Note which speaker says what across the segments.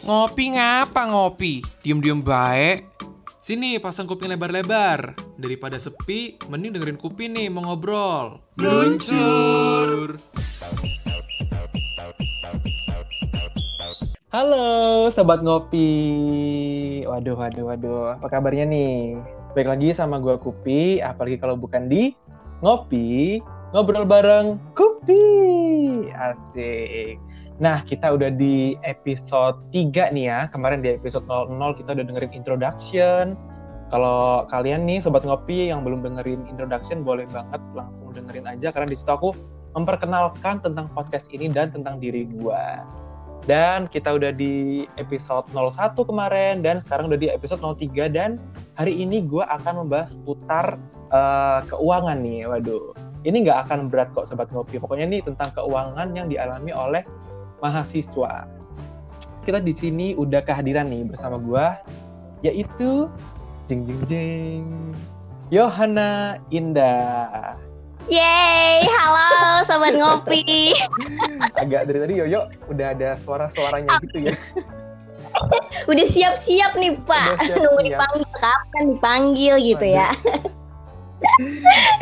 Speaker 1: Ngopi ngapa ngopi? Diem-diem baik. Sini pasang kuping lebar-lebar. Daripada sepi, mending dengerin Kupi nih mau ngobrol. Luncur.
Speaker 2: Halo sobat ngopi. Waduh, waduh, waduh. Apa kabarnya nih? Baik lagi sama gua Kupi, apalagi kalau bukan di ngopi, ngobrol bareng Kupi. Asik. Nah, kita udah di episode 3 nih ya. Kemarin di episode 00 kita udah dengerin introduction. Kalau kalian nih sobat ngopi yang belum dengerin introduction boleh banget langsung dengerin aja karena di situ aku memperkenalkan tentang podcast ini dan tentang diri gua. Dan kita udah di episode 01 kemarin dan sekarang udah di episode 03 dan hari ini gua akan membahas putar uh, keuangan nih. Waduh, ini nggak akan berat kok sobat ngopi. Pokoknya ini tentang keuangan yang dialami oleh mahasiswa. Kita di sini udah kehadiran nih bersama gua yaitu jeng jeng jeng Yohana Indah.
Speaker 3: Yeay, halo sobat ngopi.
Speaker 2: Agak dari tadi Yoyo udah ada suara-suaranya gitu ya.
Speaker 3: udah siap-siap nih Pak, siap, nunggu dipanggil kapan dipanggil gitu ya.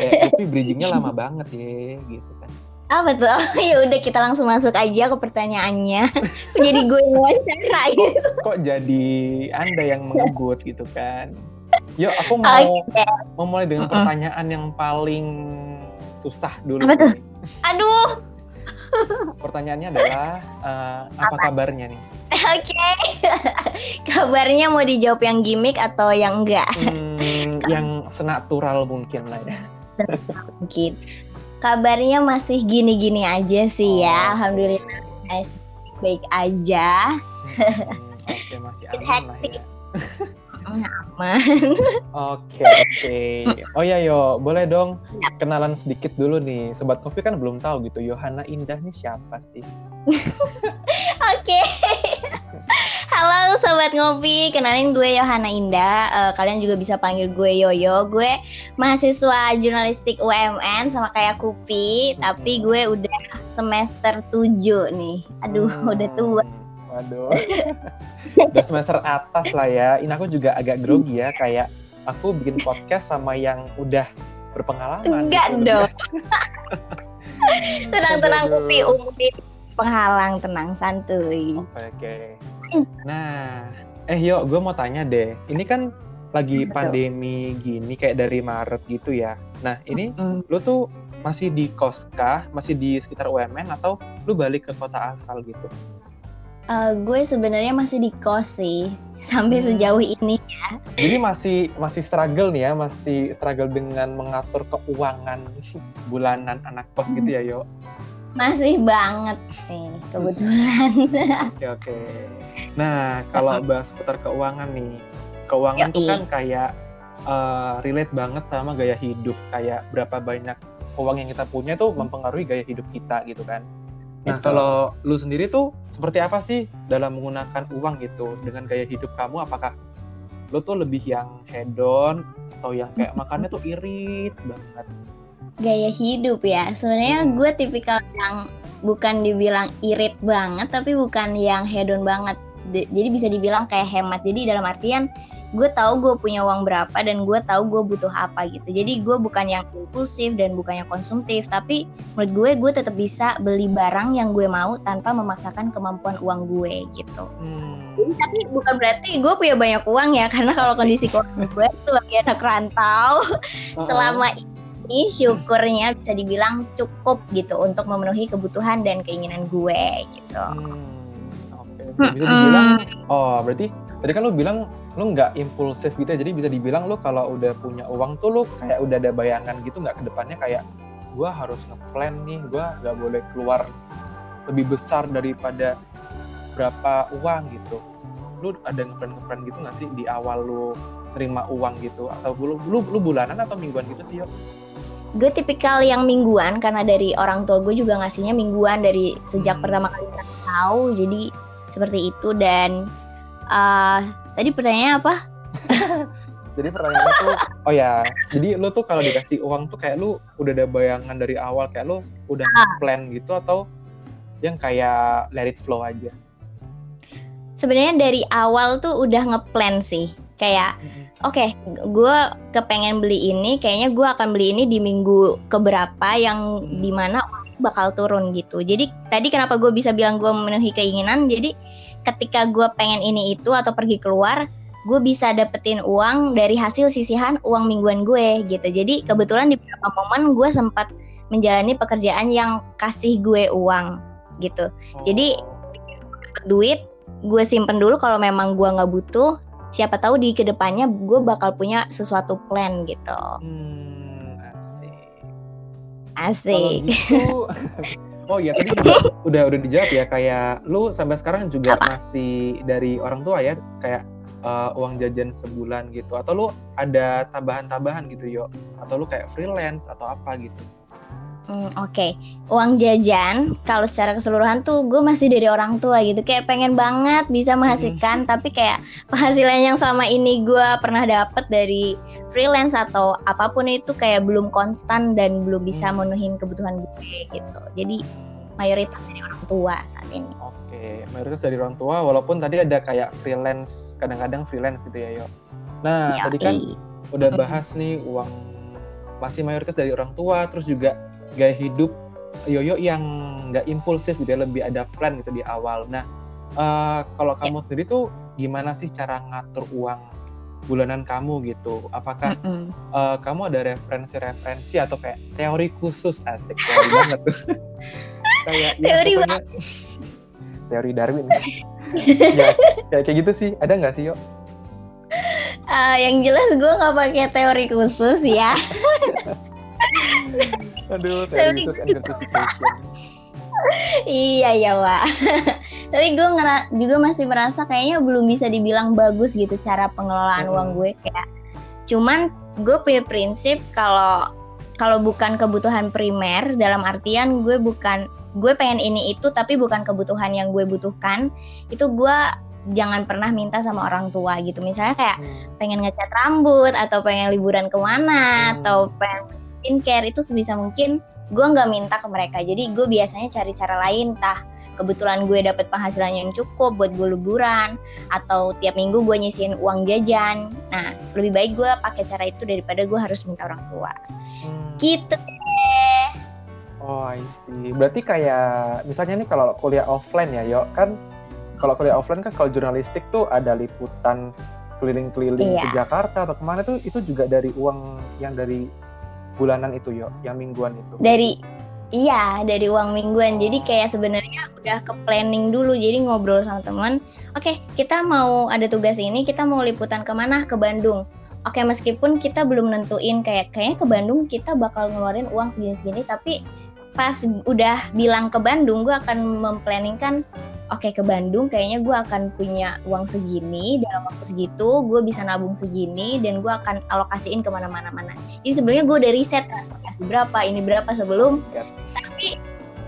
Speaker 2: eh, tapi bridgingnya lama banget ya, gitu kan.
Speaker 3: Ah betul. ya udah kita langsung masuk aja ke pertanyaannya. Kok jadi gue yang wawancara gitu.
Speaker 2: Kok jadi Anda yang mengebut gitu kan? Yuk aku mau okay. mau mulai dengan pertanyaan yang paling susah dulu.
Speaker 3: Apa tuh? Aduh.
Speaker 2: Pertanyaannya adalah uh, apa, apa kabarnya nih?
Speaker 3: Oke. Okay. Kabarnya mau dijawab yang gimmick atau yang enggak?
Speaker 2: Hmm, yang senatural mungkin lah ya.
Speaker 3: mungkin. Kabarnya masih gini-gini aja sih ya. oh, ya. Alhamdulillah baik aja.
Speaker 2: Hmm, Oke, masih aman lah ya.
Speaker 3: aman.
Speaker 2: Oke, oke. Oh ya yo, boleh dong kenalan sedikit dulu nih. Sobat Kopi kan belum tahu gitu, Yohana Indah nih siapa sih?
Speaker 3: Oke. Halo sobat ngopi, kenalin gue Yohana Indah. Uh, kalian juga bisa panggil gue Yoyo. Gue mahasiswa jurnalistik UMN sama kayak Kupi, hmm. tapi gue udah semester 7 nih. Aduh, hmm. udah tua.
Speaker 2: Waduh. udah semester atas lah ya. Ini aku juga agak grogi ya, kayak aku bikin podcast sama yang udah berpengalaman.
Speaker 3: Enggak gitu. dong. Tenang-tenang Kupi, umpi penghalang, tenang santuy.
Speaker 2: Oke. Okay. Nah, eh yuk, gue mau tanya deh. Ini kan lagi Betul. pandemi gini kayak dari Maret gitu ya. Nah, ini mm. lu tuh masih di kos kah? Masih di sekitar UMN atau lu balik ke kota asal gitu?
Speaker 3: Uh, gue sebenarnya masih di kos sih sampai hmm. sejauh ini ya.
Speaker 2: Jadi masih masih struggle nih ya, masih struggle dengan mengatur keuangan bulanan anak kos gitu ya, Yo.
Speaker 3: Masih banget nih kebetulan.
Speaker 2: Oke oke. Nah kalau bahas putar keuangan nih, keuangan itu kan kayak uh, relate banget sama gaya hidup. Kayak berapa banyak uang yang kita punya tuh mempengaruhi gaya hidup kita gitu kan. Nah Betul. kalau lu sendiri tuh seperti apa sih dalam menggunakan uang gitu dengan gaya hidup kamu? Apakah lu tuh lebih yang hedon atau yang kayak makannya tuh irit banget?
Speaker 3: gaya hidup ya sebenarnya hmm. gue tipikal yang bukan dibilang irit banget tapi bukan yang hedon banget jadi bisa dibilang kayak hemat jadi dalam artian gue tahu gue punya uang berapa dan gue tahu gue butuh apa gitu jadi gue bukan yang impulsif dan bukan yang konsumtif tapi menurut gue gue tetap bisa beli barang yang gue mau tanpa memaksakan kemampuan uang gue gitu hmm. jadi tapi bukan berarti gue punya banyak uang ya karena kalau kondisi keuangan gue tuh lagi anak rantau selama ini syukurnya bisa dibilang cukup gitu untuk memenuhi kebutuhan dan keinginan gue gitu. Hmm.
Speaker 2: Bisa dibilang, oh berarti tadi kan lu bilang lu nggak impulsif gitu ya, jadi bisa dibilang lu kalau udah punya uang tuh lu kayak udah ada bayangan gitu nggak ke depannya kayak gue harus ngeplan nih, gue nggak boleh keluar lebih besar daripada berapa uang gitu. Lu ada ngeplan-ngeplan gitu nggak sih di awal lu terima uang gitu atau lu lu, lu bulanan atau mingguan gitu sih yuk?
Speaker 3: gue tipikal yang mingguan karena dari orang tua gue juga ngasihnya mingguan dari sejak hmm. pertama kali tahu jadi seperti itu dan uh, tadi pertanyaannya apa?
Speaker 2: jadi pertanyaannya tuh oh ya jadi lo tuh kalau dikasih uang tuh kayak lu udah ada bayangan dari awal kayak lu udah ah. plan gitu atau yang kayak let it flow aja?
Speaker 3: sebenarnya dari awal tuh udah ngeplan sih kayak oke okay, gue kepengen beli ini kayaknya gue akan beli ini di minggu keberapa yang
Speaker 2: Hmm.
Speaker 3: di mana bakal turun gitu. Jadi tadi kenapa gue bisa bilang gue memenuhi keinginan? Jadi ketika gue pengen ini itu atau pergi keluar gue bisa dapetin uang dari hasil sisihan uang mingguan gue gitu. Jadi kebetulan di beberapa momen gue sempat menjalani pekerjaan yang kasih gue uang gitu. Jadi, duit gue simpen dulu kalau memang gue nggak butuh. Siapa tahu di ke depannya gue bakal punya sesuatu plan gitu.
Speaker 2: Hmm, asik. Gitu, oh iya tadi juga udah udah dijawab ya kayak lu sampai sekarang juga masih dari orang tua ya kayak uh, uang jajan sebulan gitu atau lu ada tambahan-tambahan gitu yo? Atau lu kayak freelance atau apa gitu
Speaker 3: Hmm, Oke, uang jajan kalau secara keseluruhan tuh gue masih dari orang tua gitu. Kayak pengen banget bisa menghasilkan, tapi kayak penghasilan yang selama ini gue pernah dapet dari freelance atau apa pun itu kayak belum konstan dan belum bisa memenuhi kebutuhan gue gitu. Jadi mayoritas dari orang tua saat ini.
Speaker 2: Oke, mayoritas dari orang tua walaupun tadi ada kayak freelance kadang-kadang freelance gitu ya yo nah
Speaker 3: Yoi.
Speaker 2: tadi kan udah bahas nih uang masih mayoritas dari orang tua terus juga gaya hidup Yoyo yang nggak impulsif gitu ya lebih ada plan gitu di awal. Nah eh, kalau kamu sendiri tuh gimana sih cara ngatur uang bulanan kamu gitu? Apakah
Speaker 3: Mm-mm.
Speaker 2: eh, kamu ada referensi-referensi atau kayak teori khusus? Asik teori banget tuh. Kayak ya,
Speaker 3: Teori
Speaker 2: pokoknya- teori Darwin. Ya kayak kayak gitu sih. Ada nggak sih yo?
Speaker 3: Eh, yang jelas gue nggak pakai teori khusus ya.
Speaker 2: Aduh and certification
Speaker 3: iya ya Wak. Tapi gue ngera- juga masih merasa kayaknya belum bisa dibilang bagus gitu cara pengelolaan
Speaker 2: Hmm.
Speaker 3: uang gue kayak. Cuman gue punya prinsip kalau kalau bukan kebutuhan primer dalam artian gue bukan gue pengen ini itu tapi bukan kebutuhan yang gue butuhkan itu gue jangan pernah minta sama orang tua gitu misalnya kayak
Speaker 2: Hmm.
Speaker 3: pengen ngecat rambut atau pengen liburan ke mana
Speaker 2: Hmm.
Speaker 3: atau pengen skincare itu sebisa mungkin gue nggak minta ke mereka jadi gue biasanya cari cara lain tah kebetulan gue dapet penghasilan yang cukup buat gue liburan atau tiap minggu gue nyisihin uang jajan nah lebih baik gue pakai cara itu daripada gue harus minta orang tua
Speaker 2: Hmm.
Speaker 3: gitu
Speaker 2: Oh, I see. Berarti kayak misalnya nih kalau kuliah offline ya, Yo, kan kalau kuliah offline kan kalau jurnalistik tuh ada liputan keliling-keliling
Speaker 3: Iya.
Speaker 2: ke Jakarta atau ke mana tuh itu juga dari uang yang dari bulanan itu, Yo, yang mingguan itu.
Speaker 3: dari iya dari uang mingguan. Jadi kayak sebenarnya udah ke planning dulu. Jadi ngobrol sama teman oke kita mau ada tugas ini kita mau liputan ke mana ke Bandung. Oke meskipun kita belum nentuin kayak kayaknya ke Bandung kita bakal ngeluarin uang segini-segini tapi pas udah bilang ke Bandung gue akan memplanningkan oke ke Bandung kayaknya gue akan punya uang segini dalam waktu segitu gue bisa nabung segini dan gue akan alokasiin ke mana-mana mana jadi sebenarnya gue udah riset transportasi berapa ini berapa sebelum. Tapi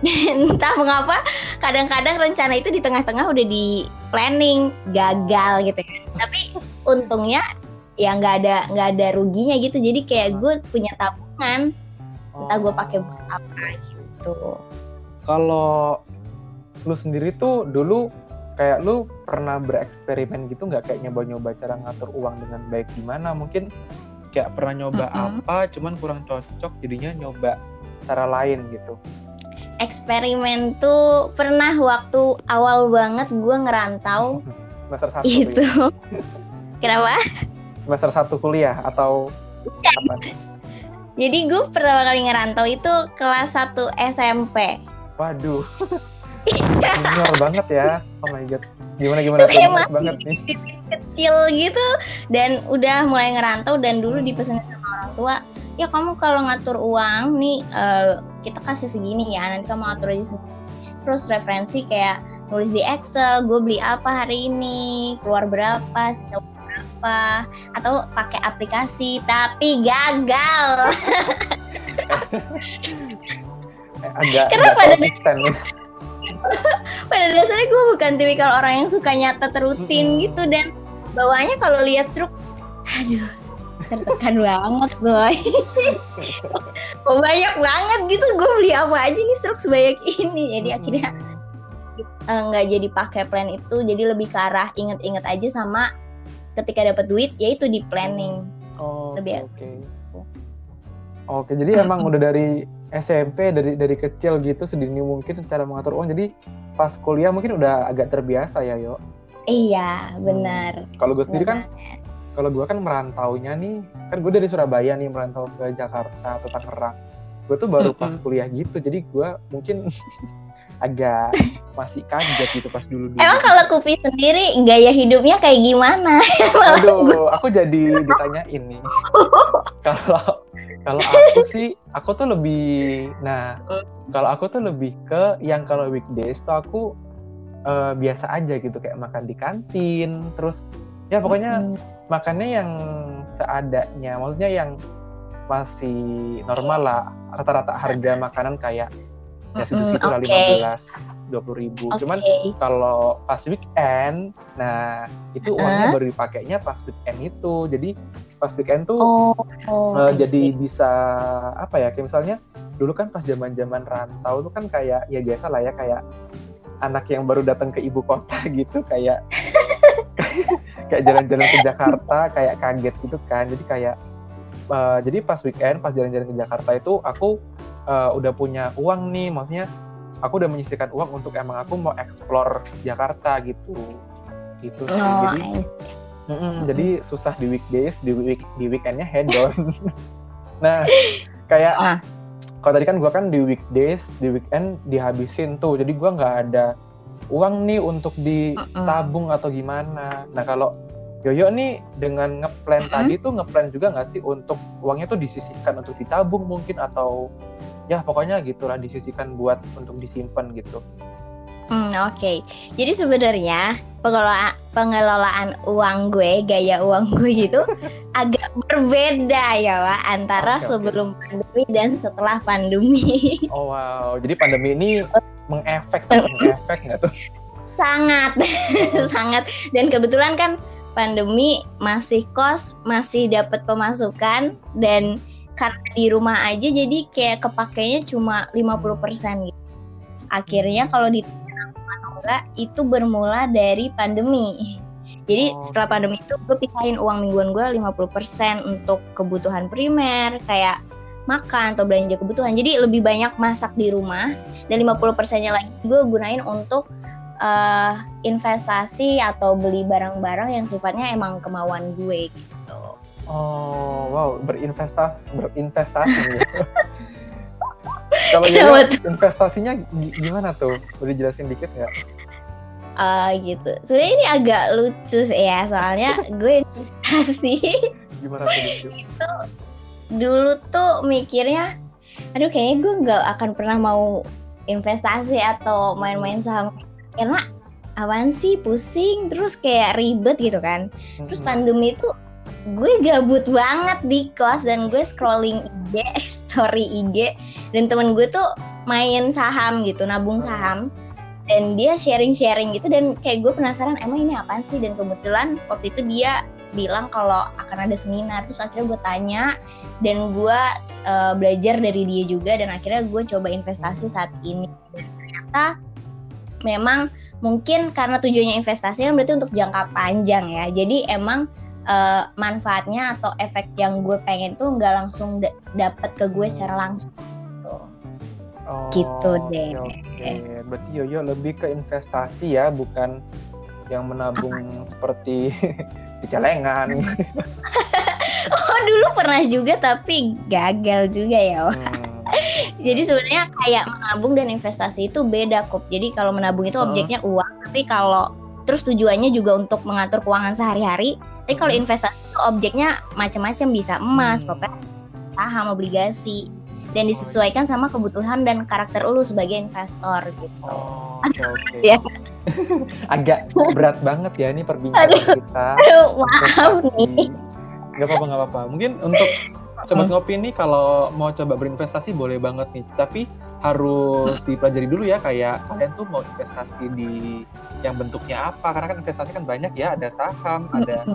Speaker 3: entah mengapa kadang-kadang rencana itu di tengah-tengah udah di planning gagal gitu kan. Tapi untungnya ya nggak ada nggak ada ruginya gitu. Jadi kayak gue punya tabungan. Entah gue pakai buat apa gitu
Speaker 2: Kalau lu sendiri tuh dulu kayak lu pernah bereksperimen gitu nggak kayak nyoba-nyoba cara ngatur uang dengan baik gimana? Mungkin kayak pernah nyoba
Speaker 3: Mm-mm.
Speaker 2: apa, cuman kurang cocok, jadinya nyoba cara lain gitu.
Speaker 3: eksperimen tuh pernah waktu awal banget gue ngerantau
Speaker 2: Semester satu
Speaker 3: itu kenapa
Speaker 2: semester satu kuliah atau apa?
Speaker 3: Jadi gue pertama kali ngerantau itu kelas 1 SMP
Speaker 2: Waduh, junior banget ya. Oh my god, gimana gimana?
Speaker 3: Itu kayak
Speaker 2: banget nih.
Speaker 3: kecil gitu. Dan udah mulai ngerantau dan dulu dipesenin sama orang tua ya kamu kalau ngatur uang nih eh, kita kasih segini ya nanti kamu atur aja sendiri. Terus referensi kayak nulis di Excel gue beli apa hari ini keluar berapa sejauh berapa atau pakai aplikasi tapi gagal
Speaker 2: agak
Speaker 3: Kenapa
Speaker 2: agak
Speaker 3: ada-
Speaker 2: konsisten ya.
Speaker 3: pada dasarnya gue bukan tipikal orang yang suka nyatet rutin
Speaker 2: Mm-mm.
Speaker 3: gitu dan bawahnya kalau lihat struk aduh tertekan banget boy oh, banyak banget gitu gue beli apa aja nih struk sebanyak ini jadi
Speaker 2: Mm-mm.
Speaker 3: akhirnya eh, nggak jadi pakai plan itu jadi lebih ke arah inget-inget aja sama ketika dapat duit ya itu di planning
Speaker 2: Oh, oke.
Speaker 3: Lebih-
Speaker 2: Oke, Oke, jadi emang udah dari SMP dari dari kecil gitu sedini mungkin cara mengatur uang. Jadi pas kuliah mungkin udah agak terbiasa ya, yo.
Speaker 3: iya benar
Speaker 2: Kalau gue sendiri kan kalau gue kan merantaunya nih, kan gue dari Surabaya nih merantau ke Jakarta atau Tangerang. Gue tuh baru pas kuliah gitu, jadi gue mungkin agak masih kaget gitu pas dulu dulu.
Speaker 3: emang kalau Kupi sendiri gaya hidupnya kayak gimana
Speaker 2: Aduh, aku jadi ditanya ini. Kalau kalau aku sih, aku tuh lebih, nah, kalau aku tuh lebih ke yang kalau weekdays tuh aku eh, biasa aja gitu kayak makan di kantin, terus ya pokoknya
Speaker 3: Mm-mm.
Speaker 2: makannya yang seadanya, maksudnya yang masih normal lah, rata-rata harga makanan kayak ya situ-situ lah lima belas dua puluh ribu.
Speaker 3: Oke.
Speaker 2: Cuman kalau pas weekend, nah itu uangnya baru dipakainya pas weekend itu. Jadi pas weekend tuh
Speaker 3: oh, oh I
Speaker 2: jadi bisa apa ya? Kayak misalnya dulu kan pas zaman-zaman rantau tuh kan kayak ya biasa lah ya kayak anak yang baru datang ke ibu kota gitu kayak kayak jalan-jalan ke Jakarta kayak kaget gitu kan. Jadi kayak eh, jadi pas weekend pas jalan-jalan ke Jakarta itu aku eh, udah punya uang nih, maksudnya aku udah menyisihkan uang untuk emang aku mau explore Jakarta gitu. Gitu sih.
Speaker 3: oh
Speaker 2: Jadi
Speaker 3: I see.
Speaker 2: Mm-mm, jadi susah di weekdays, di week di weekendnya head on. nah, kayak
Speaker 3: Ah.
Speaker 2: kalau tadi kan gua kan di weekdays, di weekend dihabisin tuh. Jadi gua nggak ada uang nih untuk ditabung atau gimana. Nah kalau Yoyo nih dengan ngeplan
Speaker 3: Mm-mm.
Speaker 2: tadi tuh ngeplan juga nggak sih untuk uangnya tuh disisihkan untuk ditabung mungkin atau ya pokoknya gitulah disisihkan buat untuk disimpan gitu.
Speaker 3: Hmm, Oke, jadi sebenarnya pengelola pengelolaan uang gue, gaya uang gue gitu agak berbeda ya, Wak, antara
Speaker 2: oke.
Speaker 3: sebelum pandemi dan setelah pandemi.
Speaker 2: Oh wow, jadi pandemi ini mengefek, mengefek nggak tuh?
Speaker 3: sangat, sangat. Dan kebetulan kan pandemi masih kos, masih dapat pemasukan dan karena di rumah aja jadi kayak kepakainya cuma 50% gitu. Akhirnya kalau di atau enggak itu bermula dari pandemi. Jadi
Speaker 2: Oh.
Speaker 3: setelah pandemi itu gue pisahin uang mingguan gue 50% untuk kebutuhan primer kayak makan atau belanja kebutuhan. Jadi lebih banyak masak di rumah dan 50%-nya lagi gue gunain untuk eh, investasi atau beli barang-barang yang sifatnya emang kemauan gue gitu.
Speaker 2: Oh, wow, berinvestasi, berinvestasi gitu. Kalau
Speaker 3: betul.
Speaker 2: investasinya gi- gimana tuh? Boleh jelasin dikit nggak?
Speaker 3: Eh, gitu. Sebenarnya ini agak lucu sih ya soalnya gue investasi
Speaker 2: Gimana tuh? Lucu?
Speaker 3: dulu tuh mikirnya aduh kayaknya gue nggak akan pernah mau investasi atau main-main saham karena apaan sih? Pusing terus kayak ribet gitu kan. Terus
Speaker 2: Mm-mm.
Speaker 3: pandemi itu gue gabut banget di kos dan gue scrolling IG story IG dan temen gue tuh main saham gitu nabung saham. Dan dia sharing-sharing gitu dan kayak gue penasaran emang ini apaan sih? Dan kebetulan waktu itu dia bilang kalau akan ada seminar. Terus akhirnya gue tanya dan gue eh, belajar dari dia juga dan akhirnya gue coba investasi saat ini. Dan ternyata memang mungkin karena tujuannya investasi kan berarti untuk jangka panjang ya jadi emang eh, manfaatnya atau efek yang gue pengen tuh nggak langsung da- dapet ke gue secara langsung gitu.
Speaker 2: Oh,
Speaker 3: Gitu
Speaker 2: oke,
Speaker 3: deh.
Speaker 2: Oke, berarti Yoyo lebih ke investasi ya, bukan yang menabung seperti di celengan.
Speaker 3: oh dulu pernah juga tapi gagal juga ya Wak.
Speaker 2: Hmm.
Speaker 3: Jadi sebenarnya kayak menabung dan investasi itu beda kok. Jadi kalau menabung itu objeknya uang, tapi kalau terus tujuannya juga untuk mengatur keuangan sehari-hari. Tapi kalau investasi itu objeknya macam-macam bisa emas,
Speaker 2: Hmm.
Speaker 3: pokoknya saham, obligasi dan disesuaikan sama kebutuhan dan karakter lu sebagai investor gitu.
Speaker 2: Oh, oke oke.
Speaker 3: Ya.
Speaker 2: Agak berat banget ya ini perbincangan kita.
Speaker 3: Aduh, maaf
Speaker 2: investasi.
Speaker 3: nih.
Speaker 2: Gak apa-apa, gak apa-apa. Mungkin untuk sobat ngopi ini kalau mau coba berinvestasi boleh banget nih. Tapi harus dipelajari dulu ya kayak kalian tuh mau investasi di yang bentuknya apa karena kan investasi kan banyak ya ada saham ada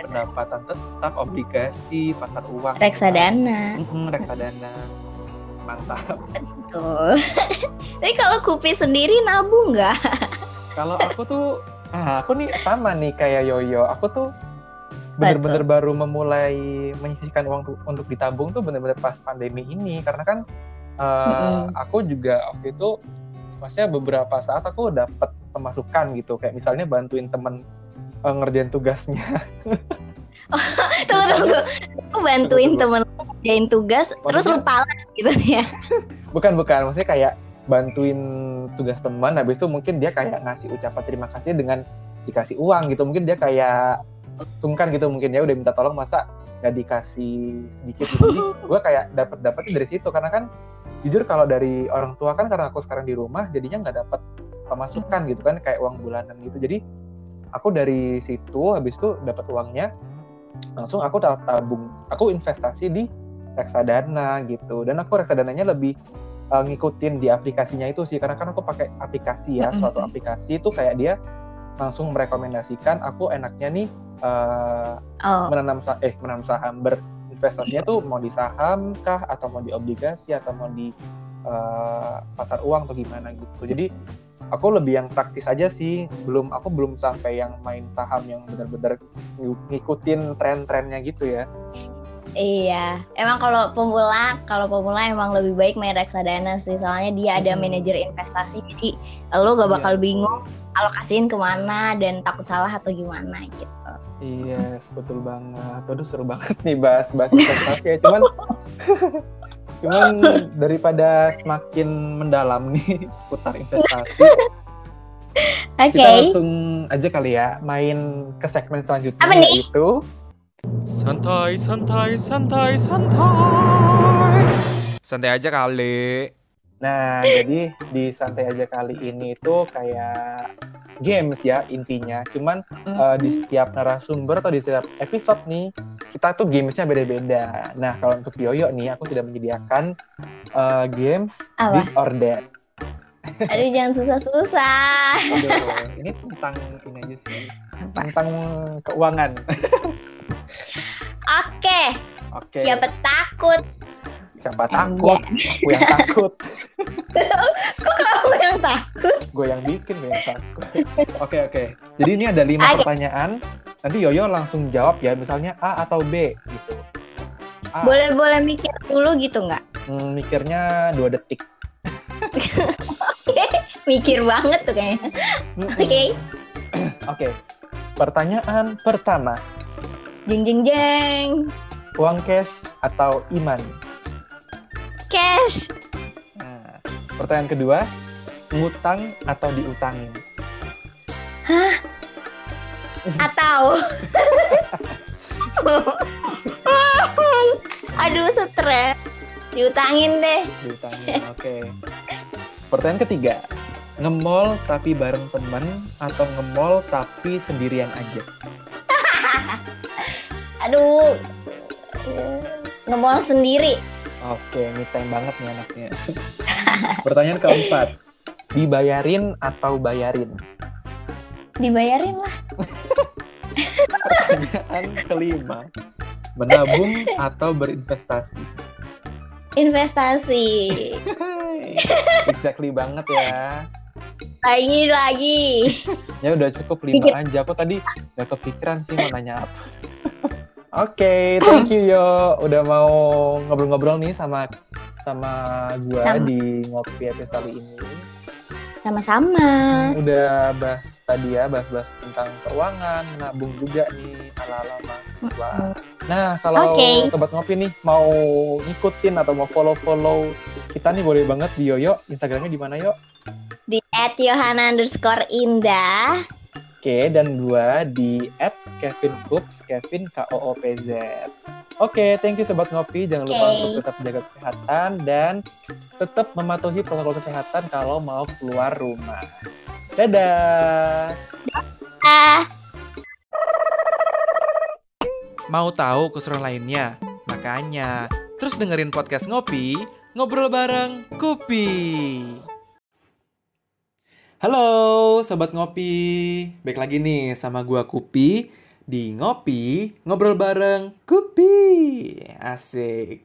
Speaker 2: pendapatan tetap obligasi pasar uang
Speaker 3: Reksadana.
Speaker 2: Mm-mm, reksadana mantap.
Speaker 3: Tuh. Tapi kalau Kupi sendiri nabung nggak?
Speaker 2: Kalau aku tuh, ah, aku nih sama nih kayak Yoyo. Aku tuh bener-bener baru memulai menyisihkan uang tu- untuk ditabung tuh bener-bener pas pandemi ini. Karena kan uh,
Speaker 3: Mm-mm.
Speaker 2: aku juga waktu itu maksudnya beberapa saat aku dapat pemasukan gitu. Kayak misalnya bantuin temen uh, ngerjain tugasnya.
Speaker 3: Tunggu tunggu. Lu bantuin
Speaker 2: Tunggu,
Speaker 3: temen ngerjain tugas, terus
Speaker 2: Maksudnya-
Speaker 3: lupa gitu ya.
Speaker 2: bukan bukan. Maksudnya kayak bantuin tugas teman habis itu mungkin dia kayak ngasih ucapan terima kasih dengan dikasih uang gitu. Mungkin dia kayak sungkan gitu mungkin ya udah minta tolong masa nggak dikasih sedikit gitu. Jadi gue kayak dapat dapetnya dari situ karena kan jujur kalau dari orang tua kan karena aku sekarang di rumah jadinya nggak dapat pemasukan gitu kan kayak uang bulanan gitu. Jadi aku dari situ habis itu dapat uangnya langsung aku tab- tabung. Aku investasi di reksadana gitu. Dan aku reksadananya lebih uh, ngikutin di aplikasinya itu sih karena kan aku pakai aplikasi ya suatu aplikasi itu kayak dia langsung merekomendasikan aku enaknya nih uh,
Speaker 3: Oh,
Speaker 2: menanam eh menanam saham berinvestasinya tuh mau di saham kah atau mau di obligasi atau mau di uh, pasar uang atau gimana gitu jadi aku lebih yang praktis aja sih belum aku belum sampai yang main saham yang benar-benar ng- ngikutin tren-trennya gitu ya
Speaker 3: iya. Emang kalau pemula, kalau pemula emang lebih baik main reksadana sih. Soalnya dia ada
Speaker 2: Hmm.
Speaker 3: manajer investasi, jadi lo gak
Speaker 2: Iya.
Speaker 3: bakal bingung alokasiin ke mana dan takut salah atau gimana gitu.
Speaker 2: Iya, betul banget. Aduh seru banget nih bahas bahas investasi ya. Cuman cuman daripada semakin mendalam nih seputar investasi,
Speaker 3: Oke.
Speaker 2: kita langsung aja kali ya main ke segmen selanjutnya
Speaker 3: Apa nih?
Speaker 2: yaitu
Speaker 1: Santai, santai, santai, santai. Santai aja kali.
Speaker 2: Nah, jadi di santai aja kali ini tuh kayak games ya intinya. Cuman eh, di setiap narasumber atau di setiap episode nih, kita tuh gamesnya beda-beda. Nah, kalau untuk Yoyo nih, aku sudah menyediakan eh, games
Speaker 3: Apa?
Speaker 2: this or that.
Speaker 3: Aduh jangan susah-susah.
Speaker 2: Aduh, ini tentang ini aja sih,
Speaker 3: Apa?
Speaker 2: tentang keuangan.
Speaker 3: Oke,
Speaker 2: Oke.
Speaker 3: siapa takut?
Speaker 2: Siapa takut? Aku yang takut.
Speaker 3: Kok kamu yang takut?
Speaker 2: gue yang bikin gue yang takut. Oke oke. Jadi ini ada lima
Speaker 3: Oke.
Speaker 2: pertanyaan. Nanti Yoyo langsung jawab ya, misalnya A atau B gitu. A,
Speaker 3: Boleh-boleh mikir dulu gitu nggak?
Speaker 2: hmm, mikirnya dua detik.
Speaker 3: Mikir banget tuh kayaknya. Oke,
Speaker 2: Oke. Pertanyaan pertama,
Speaker 3: jeng jeng jeng.
Speaker 2: uang cash atau iman?
Speaker 3: Cash
Speaker 2: pertanyaan kedua, ngutang atau diutangin?
Speaker 3: atau Aduh stres Diutangin deh
Speaker 2: Diutangin. Oke. Pertanyaan ketiga, nge-mall tapi bareng temen atau nge-mall tapi sendirian aja?
Speaker 3: Aduh Ngemol sendiri
Speaker 2: Oke, me time banget nih anaknya. Pertanyaan keempat, dibayarin atau bayarin?
Speaker 3: Dibayarin lah
Speaker 2: Pertanyaan kelima, menabung atau berinvestasi?
Speaker 3: Investasi
Speaker 2: exactly banget ya.
Speaker 3: Lagi lagi
Speaker 2: Ya udah cukup lima aja. Aku tadi gak kepikiran sih mau nanya apa. Oke, thank you yo. Udah mau ngobrol-ngobrol nih sama sama gua
Speaker 3: Sama.
Speaker 2: di ngopi episode kali ini.
Speaker 3: Sama-sama
Speaker 2: Udah bahas tadi ya, bahas-bahas tentang keuangan, nabung juga nih ala-ala mahasiswa. Nah, kalau
Speaker 3: Oke.
Speaker 2: sobat ngopi nih mau ngikutin atau mau follow-follow kita nih boleh banget di Yoyo. Instagramnya di mana yo?
Speaker 3: Di at Yohana underscore Indah
Speaker 2: Oke, dan gua di at Kevin Coops, Kevin K O O P Z. Oke, thank you sobat ngopi. Jangan lupa
Speaker 3: Oke.
Speaker 2: untuk tetap jaga kesehatan dan tetap mematuhi protokol kesehatan kalau mau keluar rumah. Dadah.
Speaker 3: Ah,
Speaker 1: Mau tahu keseruan lainnya? Makanya, terus dengerin podcast Ngopi, ngobrol bareng Kupi. Halo, Sobat Ngopi. Baik lagi nih sama gua Kupi di Ngopi, ngobrol bareng Kupi. Asik.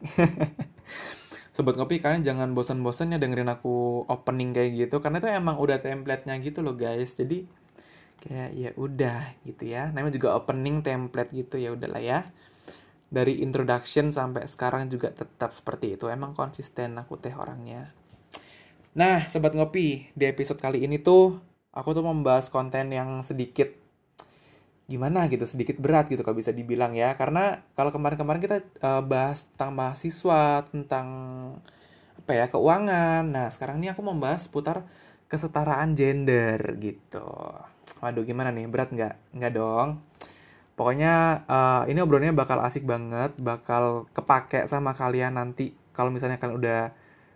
Speaker 2: Sobat Ngopi kalian jangan bosan-bosan ya dengerin aku opening kayak gitu karena itu emang udah template-nya gitu loh guys. Jadi kayak ya udah gitu ya. Namanya juga opening template gitu ya udahlah ya. Dari introduction sampai sekarang juga tetap seperti itu. Emang konsisten aku teh orangnya. Nah, sobat ngopi, di episode kali ini tuh aku tuh membahas konten yang sedikit gimana gitu sedikit berat gitu kalau bisa dibilang ya. Karena kalau kemarin-kemarin kita uh, bahas tentang mahasiswa tentang apa ya keuangan. Nah sekarang ini aku membahas seputar kesetaraan gender gitu. Waduh gimana nih? Berat nggak? Nggak dong. Pokoknya uh, ini obrolannya bakal asik banget bakal kepake sama kalian nanti kalau misalnya kalian udah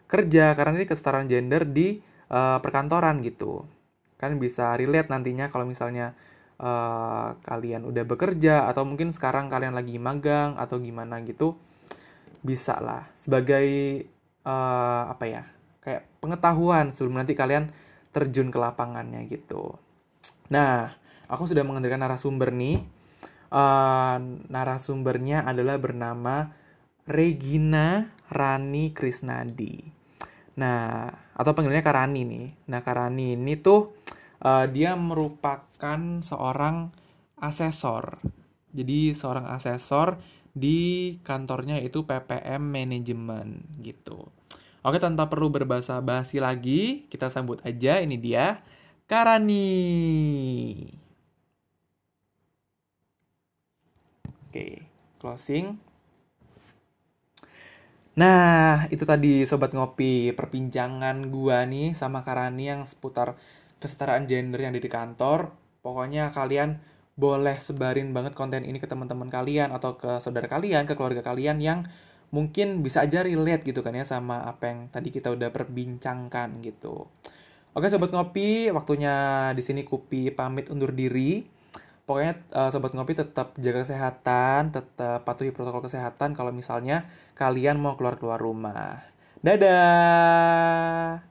Speaker 2: kerja karena ini kesetaraan gender di uh, perkantoran gitu kan bisa relate nantinya kalau misalnya uh, kalian udah bekerja atau mungkin sekarang kalian lagi magang atau gimana gitu bisa lah sebagai uh, apa ya kayak pengetahuan sebelum nanti kalian terjun ke lapangannya gitu. Nah, aku sudah menghadirkan narasumber nih. Uh, narasumbernya adalah bernama Regina Rani Krisnadi. Nah, atau panggilannya Karani nih. Nah, Karani ini tuh uh, dia merupakan seorang asesor. Jadi seorang asesor di kantornya itu PPM Manajemen gitu. Oke, tanpa perlu berbahasa basi lagi, kita sambut aja ini dia Karani. Oke, closing. Nah, itu tadi sobat ngopi perbincangan gua nih sama Karani yang seputar kesetaraan gender yang ada di kantor. Pokoknya kalian boleh sebarin banget konten ini ke teman-teman kalian atau ke saudara kalian, ke keluarga kalian yang mungkin bisa aja relate gitu kan ya sama apa yang tadi kita udah perbincangkan gitu. Oke sobat ngopi, waktunya di sini Kupi pamit undur diri. Pokoknya uh, sobat ngopi tetap jaga kesehatan, tetap patuhi protokol kesehatan kalau misalnya kalian mau keluar-keluar rumah. Dadah.